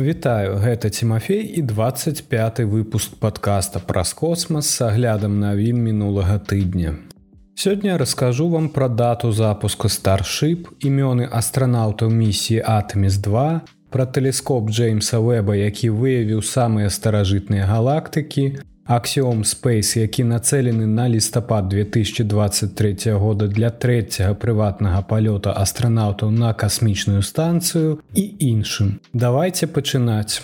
Вітаю, гэта Тимофей і 25 выпуск подкаста праз космас с аглядам навін мінулага тыдня. Сёння раскажу вам пра дату запуску старship, імёны астранаўтаў місіі Атоміс 2, пра тэлескоп Джеймса Вэба, які выявіў самыя старажытныя галактыкі, Аксіом Space, які нацэлены на лістапад 2023 года для трэцяга прыватнага палёта астранаўтаў на касмічную станцыю і іншым. Давайте пачынаць.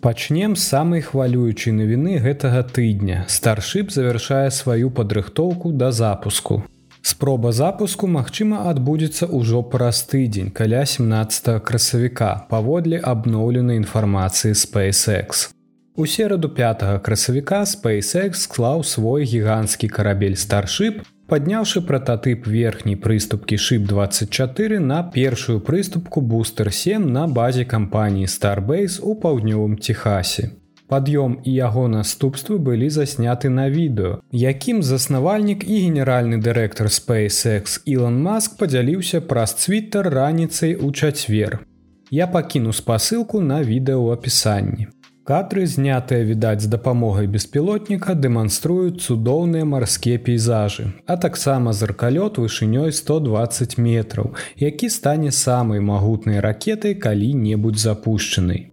Пачнем з самай хвалюючай навіны гэтага тыдня. Старship завяршае сваю падрыхтоўку да запуску. Спроба запуску, магчыма, адбудзецца ўжо праз тыдзень каля 17 красавіка паводле абноўленай інфармацыі SpaceX. У сераду 5 красавіка SpaceX склаў свой гіганцкі карабель старship, падняўшы прататып верхняй прыступкі шып 24 на першую прыступку бустер 7 на базе кампаніі Starbase у паўднёвым Техасе. Пад'ём і яго наступствы былі засняты на відэо, якім заснавальнік і генеральны дырэктар SpaceX Илон Маск падзяліўся праз цвітер раніцай у чацвер. Я пакіну спасылку на відэо ў апісанні. Кадры, знятыя відаць з дапамогай беспілотніка, дэманструюць цудоўныя марскія пейзажы, а таксама зыркалёт вышынёй 120 метраў, які стане самай магутнай ракетай калі-небудзь запущенай.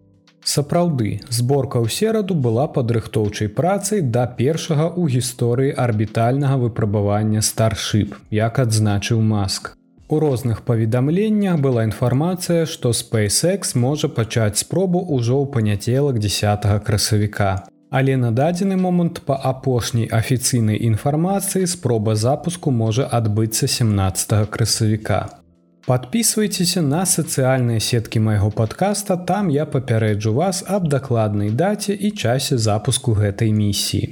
Сапраўды, зборка ў сераду была падрыхтоўчай працай да першага ў гісторыі арбітальнага выпрабавання старship, як адзначыў маск. У розных паведамленнях была інфармацыя, што SpaceX можа пачаць спробу ўжо ў паняцелак 10 красавіка. Але на дадзены момант па апошняй афіцыйнай інфармацыі спроба запуску можа адбыцца 17 красавіка. Подписывайтеся на сацыяльныя сеткі майго подкаста, там я папярэджу вас аб дакладнай даце і часе запуску гэтай місіі.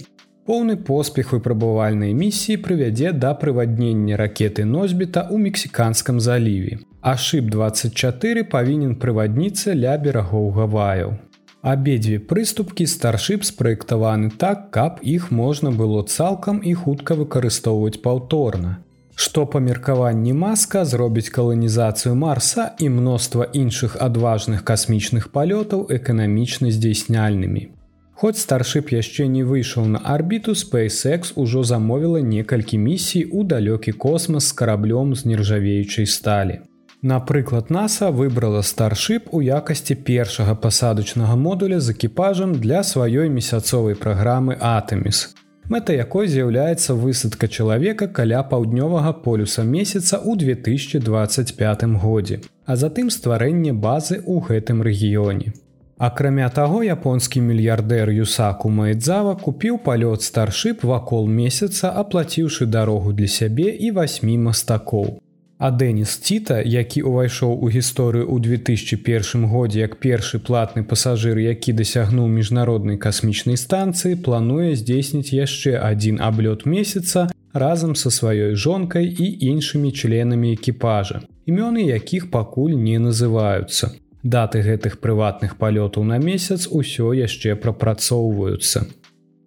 Поўны поспех выпрабавальнай місіі прывядзе да прываднення ракеты носьбіта ў мексіканскім заліве. Шып 24 павінен прывадніцца ля берагоў гаваяў. Абедзве прыступкі старship спраектаваны так, каб іх можна было цалкам і хутка выкарыстоўваць паўторна што па меркаванні маска зробіць каланізацыю марса і мноства іншых адважных касмічных палётаў эканамічна здзейсняльнымі. Хоць старship яшчэ не выйшаў на арбіту SpaceX ужо замовіла некалькі місій у далёкі космас з караблём з нержавеючай сталі. Напрыклад, NASAа выбрала старship у якасці першага пасадачнага модуля з экіпажам для сваёй месяцовай праграмы Атоміс, мэта якой з'яўляецца высадка чалавека каля паўднёвага полюса месяца ў 2025 годзе, а затым стварэнне базы ў гэтым рэгіёне. Акрамя таго, японскі мільярдэр Юсаку Майдзава купіў палёт старship вакол месяца, аплаціўшы дарогу для сябе і васьмі мастакоў. А Дэніс Ціта, які ўвайшоў у гісторыю ў 2001 годзе як першы платны пасажыр, які дасягнуў міжнароднай касмічнай станцыі, плануе здзейсніць яшчэ адзін аблёт месяца разам са сваёй жонкай і іншымі членамі экіпажа. Імёны якіх пакуль не называюцца. Даты гэтых прыватных палётаў на месяц усё яшчэ прапрацоўваюцца.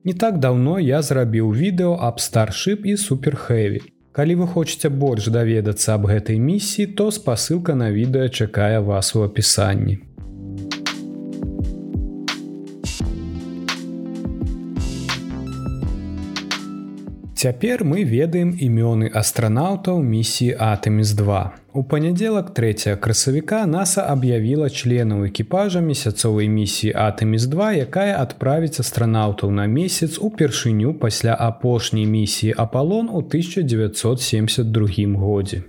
Не так даўно я зрабіў відэо аб старship і суперхэві. Калі вы хочаце больш даведацца аб гэтай місіі, то спасылка на відэа чакае вас у апісанні. Цяпер мы ведаем імёны астранаўтаў місіі Атоміс 2. У панядзелак 3 красавіка NASAа аб'явіла членаў экіпажа месяцовай місіі Атоміс 2, якая адправіць астранаўтаў на месяц упершыню пасля апошняй місіі Апалон у 1972 годзе.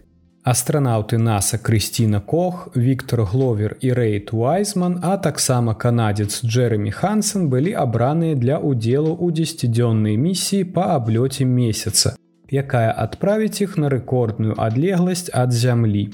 Астранаўты NASAа Крысціна Кох, Віктор Гловер і Рэйт Уайзман, а таксама канадзец Джерремі Хансен былі абраныя для ўдзелу ў дзесяцідзённай місіі па аблёце месяца, якая адправіць іх на рэкордную адлегласць ад зямлі.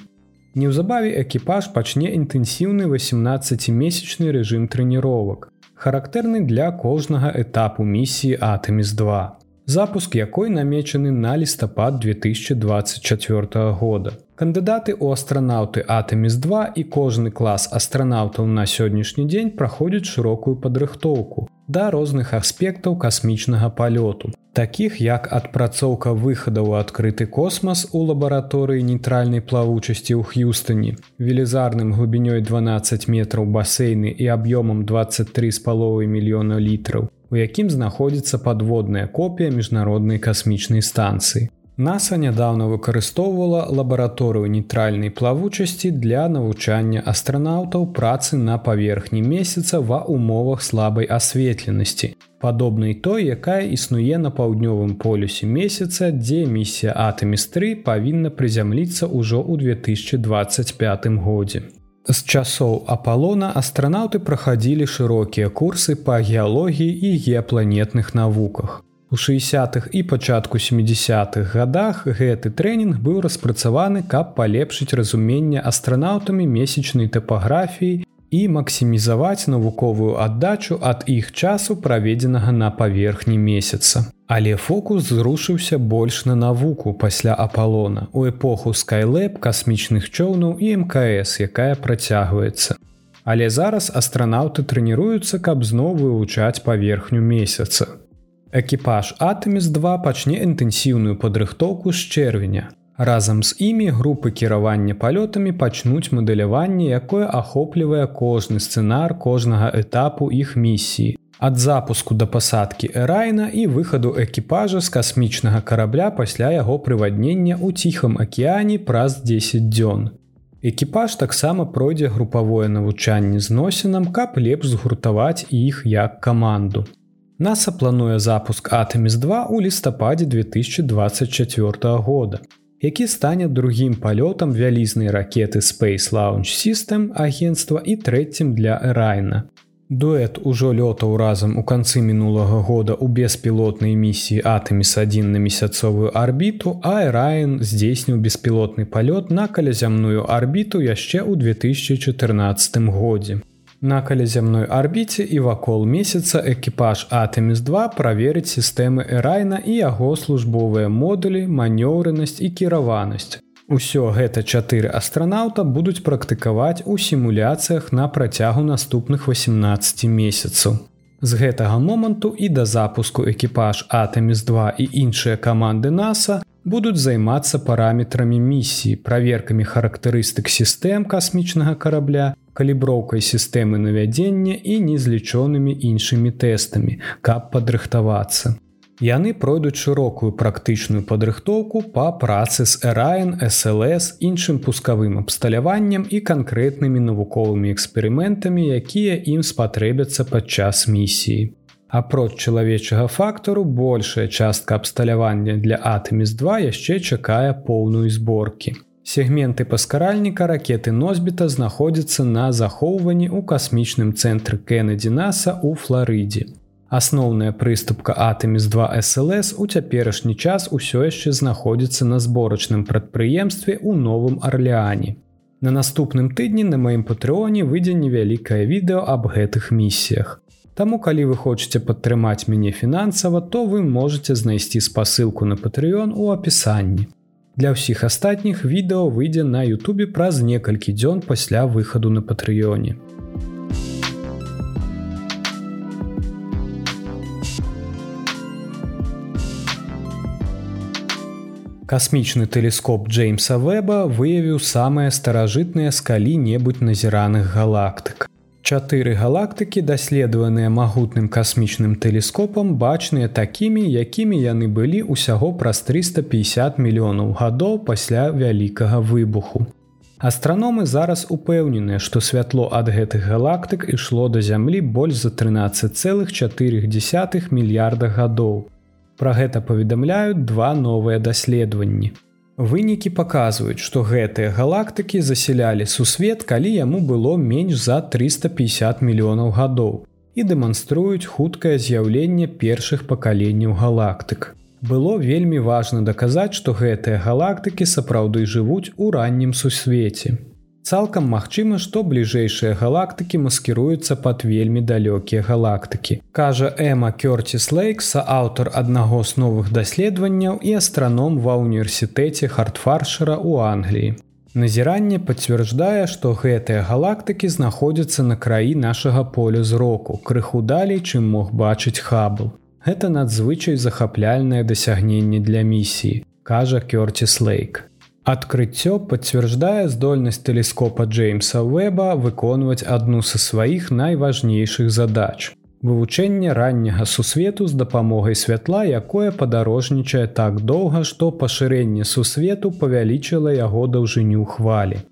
Неўзабаве экіпаж пачне інтэнсіўны 18месячны рэжым трэніровак, характэрны для кожнага этапу місіі Атоміс 2 запуск якой намечаны на лістапад 2024 года. Кандыдаты ў астранаўты Атоміс 2 і кожны клас астранаўтаў на сённяшні дзень праходзяць шырокую падрыхтоўку. да розных аспектаў касмічнага палёту таких як адпрацоўка выхада ў адкрыты космас у лабараторыі нейтральнай плавучасці ў х'юстоне велізарным глыбінёй 12 метраў басейны і аб'ёмам 23 з паловай мільёна літраў у якім знаходзіцца падводная копія міжнароднай касмічнай станцыі NASA нядаўна выкарыстоўвала лабараторыю нейтральнай плавучасці для навучання астранаўтаў працы на паверхні месяца ва умовах слабай асветленасці. Падобнай той, якая існуе на паўднёвым полюсе месяца, дзе місія Атэміс3 павінна прызямліцца ўжо ў 2025 годзе. З часоў Апалона астранаўты прахадзілі шырокія курсы па геалогіі і геапланетных навуках. У 60-х і пачатку 70-х годах гэты трэнінг быў распрацаваны, каб палепшыць разуменне астранаўтамі месячнай тапаграфіі і максімізаваць навуковую аддачу ад іх часу праведзенага на паверхні месяца. Але фокус зрушыўся больш на навуку пасля апалона у эпоху скайлэп касмічных чоўнаў і мкс, якая працягваецца. Але зараз астранаўты трэніруюцца, каб зноў вывучаць паверхню месяца. Экіпаж Атэміс-2 пачне інтэнсіўную падрыхтоўку з чэрвеня. Разам з імі групы кіравання палётамі пачнуць мадэляванне, якое ахоплівае кожны сцэнар кожнага этапу іх місіі. Ад запуску да пасадкі Эрайна і выхаду экіпажа з касмічнага карабля пасля яго прываднення ў ціхам акіяне праз 10 дзён. Экіпаж таксама пройдзе групавое навучанне зносінам, каб лепш згуртаваць іх як каманду. NASA плануе запуск Атэміс-2 у лістападзе 2024 года, які стане другім палётам вялізнай ракеты Space Launch System агенства і трэцім для Эрайна. Дуэт ужо лётаў разам у канцы мінулага года ў беспілотнай місіі Атэміс-1 на месяцовую арбіту, а Эрайн здзейсніў беспілотны палёт на калязямную арбіту яшчэ ў 2014 годзе. На каляземной арбіце і вакол месяца экіпаж Атэміс-2 праверыць сістэмы Эрайна і яго службовыя модулі, манёўрынасць і кіраванасць. Усё гэта чатыры астранаўта будуць практыкаваць у сімуляцыях на працягу наступных 18 месяцаў. З гэтага моманту і да запуску экіпаж Атэміс-2 і іншыя каманды NASAа будуць займацца параметрамі місіі, праверкамі характарыстык сістэм касмічнага карабля, каліброўкай сістэмы навядзення і незлічонымі іншымі тэстамі, каб падрыхтавацца. Яны пройдуць шырокую практычную падрыхтоўку па працы з Эрайн, SLС, іншым пускавым абсталяваннем і канкрэтнымі навуковымі эксперыментамі, якія ім спатрэбяцца падчас місіі. Апроч чалавечага фактару большая частка абсталявання для Атэміс-2 яшчэ чакае поўную зборкі. Сегменты паскаральніка ракеты носьбіта знаходзяцца на захоўванні ў касмічным цэнтры Кеннеді Наса ў Флорыдзе. Асноўная прыступка Атэміс-2 SLС у цяперашні час усё яшчэ знаходзіцца на зборачным прадпрыемстве ў новым Арлеане. На наступным тыдні на маім патрыоне выйдзе невялікае відэо аб гэтых місіях. Таму калі вы хочаце падтрымаць мяне фінансава, то вы можете знайсці спасылку на патрыён у апісанні. Для ўсіх астатніх відэо выйдзе на Ютубе праз некалькі дзён пасля выхаду на патрыёне. Касмічны тэлескоп Джеймса Вэба выявіў самыя старажытныя з калі-небудзь назіраных галактык. Чатыры галактыкі, даследаваныя магутным касмічным тэлескопам, бачныя такімі, якімі яны былі ўсяго праз 350 мільёнаў гадоў пасля вялікага выбуху. Астраномы зараз упэўненыя, што святло ад гэтых галактык ішло да зямлі больш за 13,4 мільярда гадоў. Пра гэта паведамляюць два новыя даследаванні. Вынікі паказваюць, што гэтыя галактыкі засялялі сусвет, калі яму было менш за 350 мільёнаў гадоў і дэманструюць хуткае з'яўленне першых пакаленняў галактык. Было вельмі важна даказаць, што гэтыя галактыкі сапраўды жывуць у раннім сусвеце. Цалкам магчыма, што бліжэйшыя галактыкі маскіруюцца пад вельмі далёкія галактыкі. Кажа Эма Кёрціс Лейкса, аўтар аднаго з новых даследаванняў і астраном ва ўніверсітэце Хартфаршера ў Англіі. Назіранне пацвярджае, што гэтыя галактыкі знаходзяцца на краі нашага поля зроку, крыху далей, чым мог бачыць хабл. Гэта надзвычай захапляльнае дасягненне для місіі, кажа Кёрціс Лейк. Адкрыццё пацвярджае здольнасць тэлескопа Джеймса Уэба выконваць адну са сваіх найважнейшых задач вывучэнне ранняга сусвету з дапамогай святла, якое падарожнічае так доўга, што пашырэнне сусвету павялічыла яго даўжыню хвалі.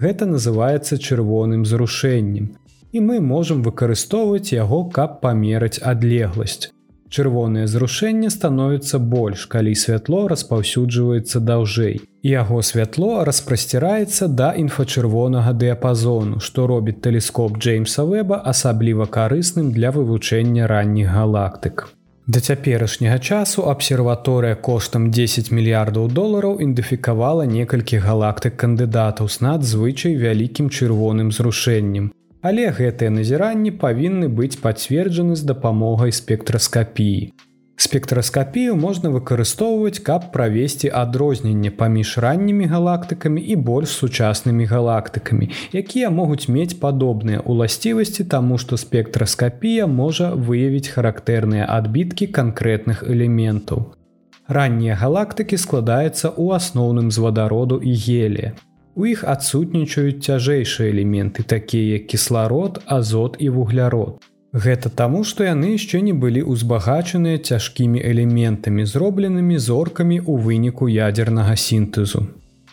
Гэта называецца чырвоным зрушэннем. І мы можам выкарыстоўваць яго, каб памераць адлегласць. Чырвонае зрушэнне становіцца больш, калі святло распаўсюджваецца даўжэй. Яго святло распрасціраецца да інфачырвонага дыяпазону, што робіць тэлескоп Джеймса Вэба асабліва карысным для вывучэння ранніх галактык. Да цяперашняга часу абсерваторыя коштам 10 мільярдаў долараў ідэнтыфікавала некалькі галактык кандыдатаў з надзвычай вялікім чырвоным зрушэннем, Але гэтыя назіранні павінны быць пацверджаны з дапамогай спектраскапіі. Спектраскапію можна выкарыстоўваць, каб правесці адрозненне паміж раннімі галактыкамі і больш сучаснымі галактыкамі, якія могуць мець падобныя ўласцівасці таму, што спектраскапія можа выявіць характэрныя адбіткі канкрэтных элементаў. Раннія галактыкі складаюцца ў асноўным з вадароду і гелія. У іх адсутнічаюць цяжэйшыя элементы, такія як кісларод, азот і вуглярод. Гэта таму, што яны яшчэ не былі ўзбагачаныя цяжкімі элементамі, зробленымі зоркамі ў выніку ядзернага сінтэзу.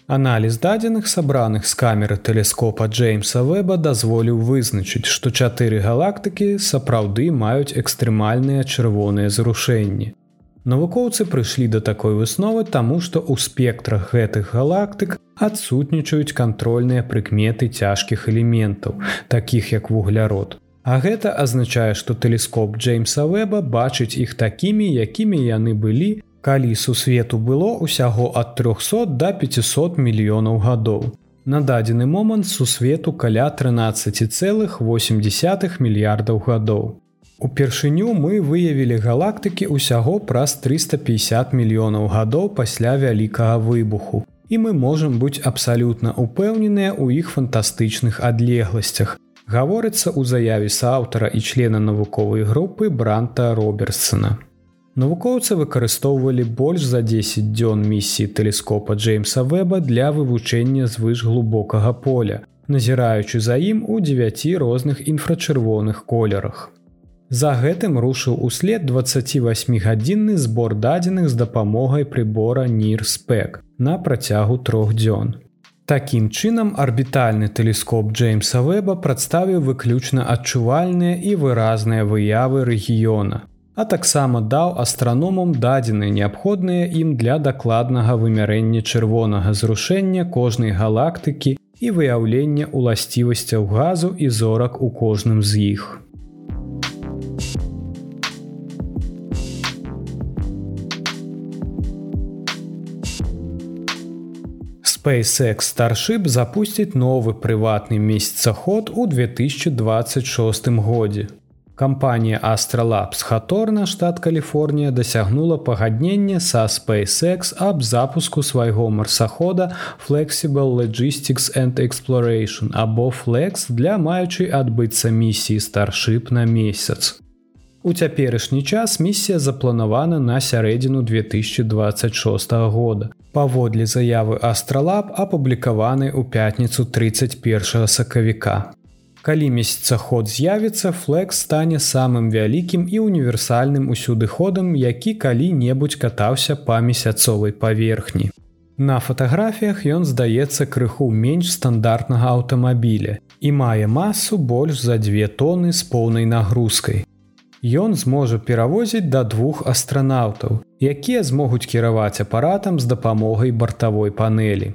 Аналіз дадзеных сабраных з камеры тэлескопа Джеймса Вэба дазволіў вызначыць, што чатыры галактыкі сапраўды маюць экстрэмальныя чырвоныя зрушэнні. Навукоўцы прыйшлі да такой высновы таму, што ў спектрах гэтых галактык адсутнічаюць кантрольныя прыкметы цяжкіх элементаў, такіх як вуглярод. А гэта азначае, што тэлескоп Джеймса Вэба бачыць іх такімі, якімі яны былі, калі сусвету было ўсяго ад 300 до 500 мільёнаў гадоў. На дадзены момант сусвету каля 13,8 мільярдаў гадоў. Упершыню мы выявілі галактыкі ўсяго праз 350 мільёнаў гадоў пасля вялікага выбуху. І мы можам быць абсалютна упэўненыя ў іх фантастычных адлегласцях. Гаворыцца ў заяве сааўтара і члена навуковай групы бранта Роберсона. Навукоўцы выкарыстоўвалі больш за 10 дзён місіі тэлескопа Джеймса Вэба для вывучэння звыш глубокага поля, назіраючы за ім у 9 розных інфрачырвоных колерах. За гэтым рушыў услед 28гадзінны збор дадзеных з дапамогай прыбора нірспек на працягу трох дзён. Такім чынам арбітальны тэлескоп Джеймса Вэба прадставіў выключна адчувальныя і выразныя выявы рэгіёна, а таксама даў астраномам дадзены неабходныя ім для дакладнага вымярэння чырвонага зрушэння кожнай галактыкі і выяўлення ўласцівасцяў газу і зорак у кожным з іх. SpaceX Starship запусціць новы прыватны месяцаход у 2026 годзе. Кампанія Астралапс Хаторна, штат Каліфорнія дасягнула пагаднення са SpaceX аб запуску свайго марсахода Flexible Logistics and Exploration або Flex для маючай адбыцца місіі Starship на месяц. У цяперашні час місія запланавана на сярэдзіну 2026 года. Паводле заявы Астралаб апублікаваны ў пятніцу 31 сакавіка. Калі месяцаход з'явіцца, флекс стане самым вялікім і універсальным усюдыходам, які калі-небудзь катаўся па месяцовай паверхні. На фатаграфіях ён здаецца крыху менш стандартнага аўтамабіля і мае масу больш за две тоны з поўнай нагрузкай. Ён зможа перавозіць да двух астранаўтаў, якія змогуць кіраваць апаратам з дапамогай бартавой панелі.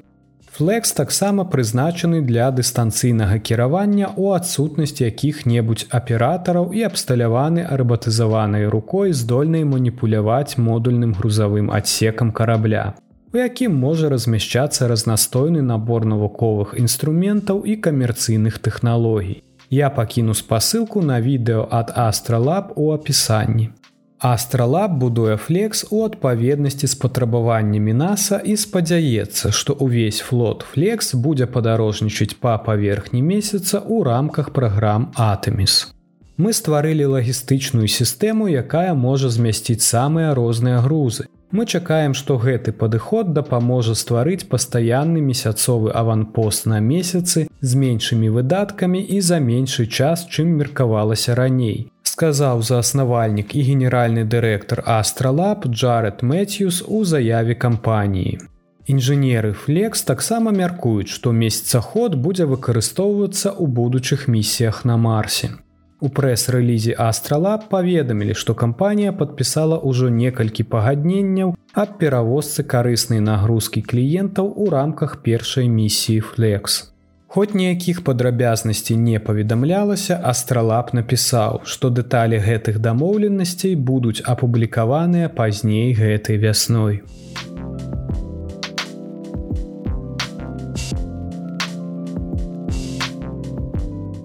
Флекс таксама прызначаны для дыстанцыйнага кіравання ў адсутнасць якіх-небудзь аператараў і абсталяваны арбатызаванай рукой здольнай маніпуляваць модульным грузавым адсекам карабля, у якім можа размяшчацца разнастойны набор навуковых інструментаў і камерцыйных тэхналогій. Я пакіну спасылку на відэо ад Астралаб у апісанні. Астралаб будуе флекс у адпаведнасці з патрабаваннямі NASAа і спадзяецца, што ўвесь флот флекс будзе падарожнічаць па паверхні месяца ў рамках праграм Атэміс. Мы стварылі лагістычную сістэму, якая можа змясціць самыя розныя грузы. Мы чакаем, што гэты падыход дапаможа стварыць пастаянны месяцовы аванпост на месяцы з меншымі выдаткамі і за меншы час, чым меркавалася раней сказаў зааснавальнік і генеральны дырэктар Астралаб Джаред Мэтьюс у заяве кампаніі. Інжынеры Флекс таксама мяркуюць, што месяцаход будзе выкарыстоўвацца ў будучых місіях на Марсе. У прэс-рэлізе Астралаб паведамілі, што кампанія падпісала ўжо некалькі пагадненняў аб перавозцы карыснай нагрузкі кліентаў у рамках першай місіі Флекс. Хоць ніякіх падрабязнасцей не паведамлялася, астралап напісаў, што дэталі гэтых дамоўленасцей будуць апублікаваныя пазней гэтай вясной.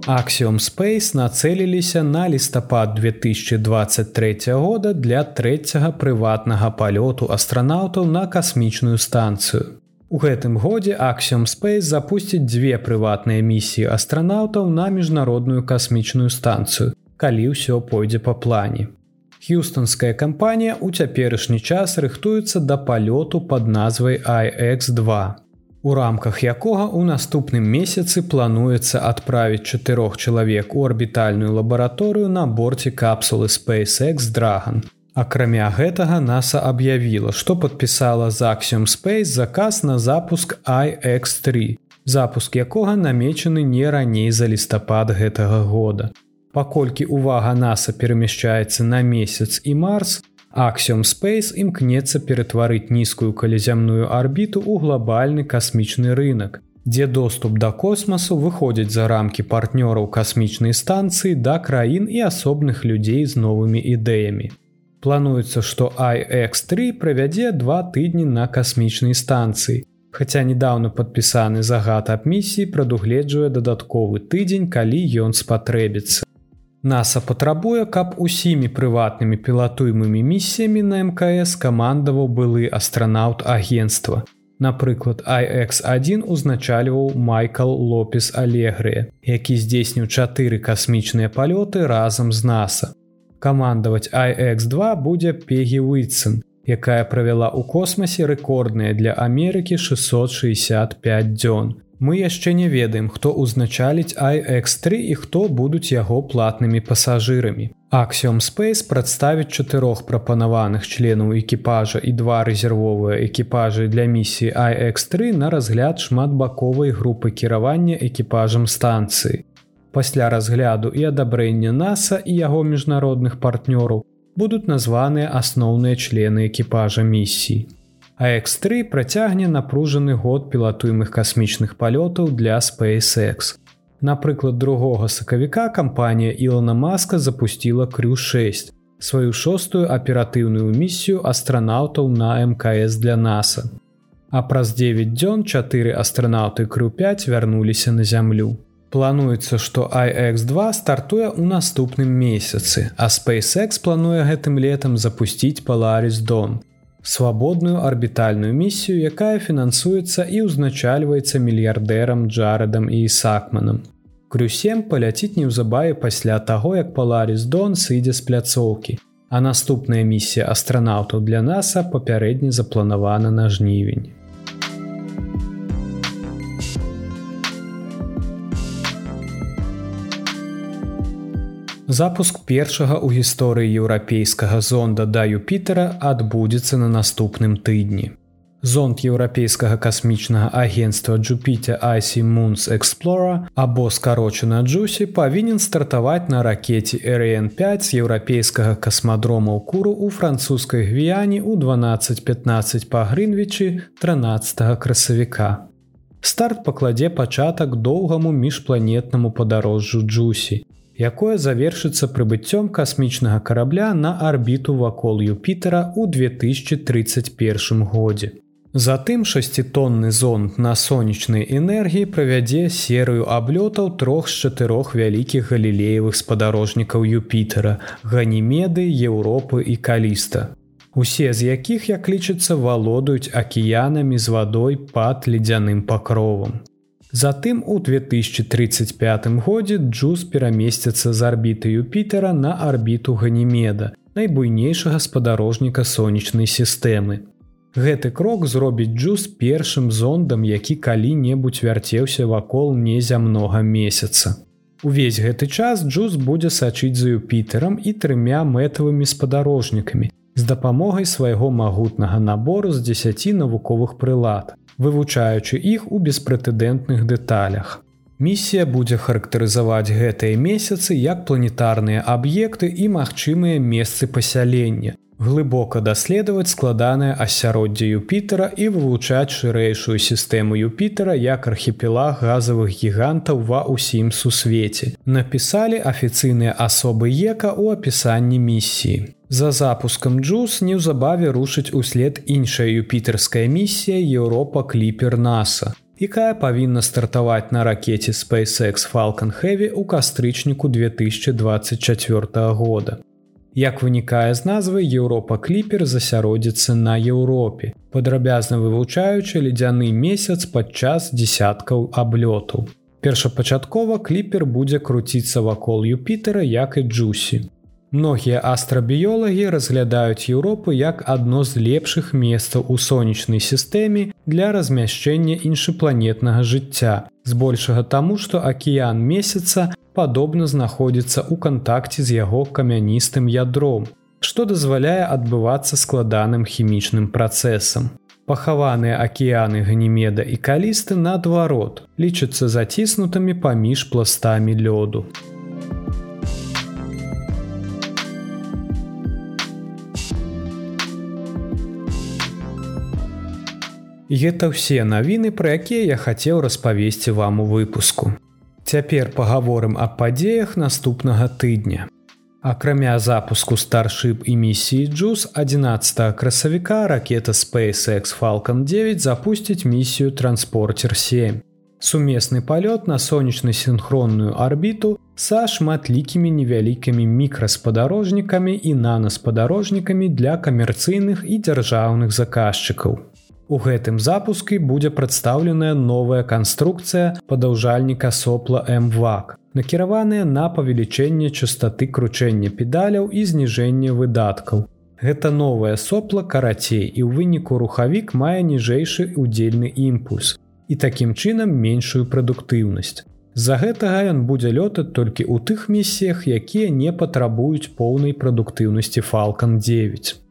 Аксиум Space нацэліліся на лістапад 2023 года для трэцяга прыватнага палёту астранаўтаў на касмічную станцыю. У гэтым годзе Аксиум Space запусціць дзве прыватныя місіі астранаўтаў на міжнародную касмічную станцыю, калі ўсё пойдзе па плане. Хьюстонская кампанія ў цяперашні час рыхтуецца да палёту под назвай IX2. У рамках якога ў наступным месяцы плануецца адправіць чатырох чалавек у арбітальную лабараторыю на борце капсулы SpaceX Dragon, Акрамя гэтага NASAа аб'явіла, што падпісала з Axiom Space заказ на запуск IX3, запуск якога намечаны не раней за лістапад гэтага года. Паколькі увага NASAа перамяшчаецца на месяц і марс, Axiom Space імкнецца ператварыць нізкую калязямную арбіту ў глобальны касмічны рынок, дзе доступ да космасу выходзіць за рамкі партнёраў касмічнай станцыі да краін і асобных людзей з новымі ідэямі. Плануецца, што IX3 правядзе два тыдні на касмічнай станцыі. Хаця недаўно падпісаны загад аб місіі прадугледжвае дадатковы тыдзень, калі ён спатрэбіцца. NASAа патрабуе, каб усімі прыватнымі пілатуемымі місіямі на мкс камандаваў былы астранаўт агенства. Напрыклад, IX1 узначальваў Майкл Лопес Алегрыя, які здзейсніў чатыры касмічныя палёты разам з NASAа камандаваць IX2 будзе Пегі Уытсон, якая правяла ў космасе рэкордныя для Амерыкі 665 дзён. Мы яшчэ не ведаем, хто ўзначаліць IX3 і хто будуць яго платнымі пасажырамі. Аксиум Space прадставіць чатырох прапанаваных членаў экіпажа і два рэзервовыя экіпажы для місіі IX3 на разгляд шматбаковай групы кіравання экіпажам станцыі пасля разгляду і адабрэння NASAа і яго міжнародных партнёраў будуць названыя асноўныя члены экіпажа місіі. AX3 працягне напружаны год пілатуемых касмічных палётаў для SpaceX. Напрыклад другога сакавіка кампанія Ілона Маска запустила крю6, сваю шостую аператыўную місію астранаўтаў на мкс для NASAа. А праз 9 дзён чатыры астранаўты крю5 вярнуліся на зямлю. Плануецца, што IX2 стартуе ў наступным месяцы, а SpaceX плануе гэтым летам запусціць Polaris Дон. Свабодную арбітальную місію, якая фінансуецца і ўзначальваецца мільярдэрам Джарадам і Сакманам. Крюсем паляціць неўзабаве пасля таго, як Polaris Дон сыдзе з пляцоўкі. А наступная місія астранаўтаў для NASAа папярэдне запланавана на жнівень. Запуск першага ў гісторыі еўрапейскага зонда да Юпітера адбудзецца на наступным тыдні. Зонд еўрапейскага касмічнага агенства Jupiter Icy Moons Explorer або скарочана Джусі павінен стартаваць на ракете RN5 з еўрапейскага касмадрома ў куру ў французскай гвіяне ў 12-15 па Грынвічы 13 красавіка. Старт пакладзе пачатак доўгаму міжпланетнаму падарожжу Джусі, якое завершыцца прыбыццём касмічнага карабля на арбіту вакол Юпітера ў 2031 годзе. Затым шасцітонны зонд на сонечнай энергіі правядзе серыю аблётаў трох з чатырох вялікіх галілеевых спадарожнікаў Юпітера, ганімеды, Еўропы і каліста. Усе з якіх, як лічыцца, валодаюць акіянамі з вадой пад ледзяным пакровам. Затым у 2035 годзе Джуз перамесціцца з арбіты Юпітера на арбіту ганімеда, найбуйнейшага спадарожніка сонечнай сістэмы. Гэты крок зробіць джуз першым зондам, які калі-небудзь вярцеўся вакол незямнога месяца. Увесь гэты час джуз будзе сачыць за Юпітерам і трымя мэтавымі спадарожнікамі з дапамогай свайго магутнага набору з 10 навуковых прылад, вывучаючы іх у беспрэтэдэнтных дэталях. Місія будзе характарызаваць гэтыя месяцы як планетарныя аб'екты і магчымыя месцы пасялення, глыбока даследаваць складанае асяроддзе Юпітера і вывучаць шырэйшую сістэму Юпітера як архіпелаг газавых гігантаў ва ўсім сусвеце. Напісалі афіцыйныя асобы ека ў апісанні місіі. За запускам Джус неўзабаве рушыць услед іншая юпітерская місія Еўропа кліпер NASAа якая павінна стартаваць на ракете SpaceX Falcon Heavy ў кастрычніку 2024 года. Як вынікае з назвы Еўропа кліпер засяродзіцца на Еўропе, падрабязна вывучаючы ледзяны месяц падчас десяткаў аблётаў. Першапачаткова кліпер будзе круціцца вакол Юпітера як і Джусі. Многія астрабіёлагі разглядаюць Еўропу як адно з лепшых месцаў у сонечнай сістэме для размяшчэння іншапланетнага жыцця. Збольшага таму, што акіян месяца падобна знаходзіцца ў кантакце з яго камяністым ядром, што дазваляе адбывацца складаным хімічным працэсам. Пахаваныя акіяны ганімеда і калісты наадварот лічацца заціснутымі паміж пластамі лёду. Гэта ўсе навіны, пра якія я хацеў распавесці вам у выпуску. Цяпер пагаворым аб падзеях наступнага тыдня. Акрамя запуску старship і місіі Джус 11 красавіка ракета SpaceX Falcon 9 запусціць місію транспортер 7. Сумесны палёт на сонечную синхронную арбіту са шматлікімі невялікімі мікраспадарожнікамі і нанаспадарожнікамі для камерцыйных і дзяржаўных заказчыкаў. У гэтым запуску будзе прадстаўленая новая канструкцыя падаўжальніка сопла мвак, накіраваная на павелічэнне частоты кручэння педаляў і зніжэння выдаткаў. Гэта новае сопла карацей і ў выніку рухавік мае ніжэйшы удзельны імпульс і такім чынам меншую прадуктыўнасць. З-за гэтага ён будзе лётаць толькі ў тых місіях, якія не патрабуюць поўнай прадуктыўнасці Фалкан 9.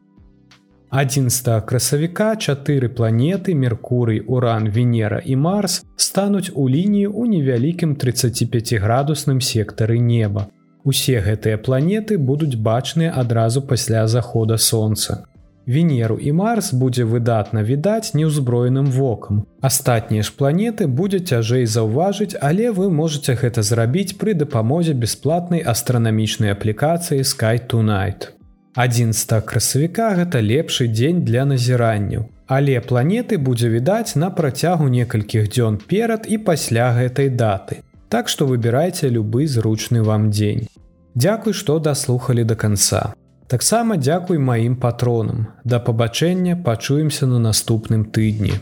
11 красавіка чатыры планеты Меркурый, Уран, Венера і Марс стануць у лініі ў невялікім 35градусным сектары неба. Усе гэтыя планеты будуць бачныя адразу пасля захода сонца. Венеру і Марс будзе выдатна відаць неўзброеным вокам. Астатнія ж планеты будзе цяжэй заўважыць, але вы можете гэта зрабіць пры дапамозе бясплатнай астранамічнай аплікацыі Sky Tonight. 11 красавіка гэта лепшы дзень для назіранняў. Але планеты будзе відаць на працягу некалькіх дзён перад і пасля гэтай даты. Так што выбірайце любы зручны вам дзень. Дзякуй, што даслухалі да канца. Таксама дзякуй маім патронам. Да пабачэння пачуемся на наступным тыдні.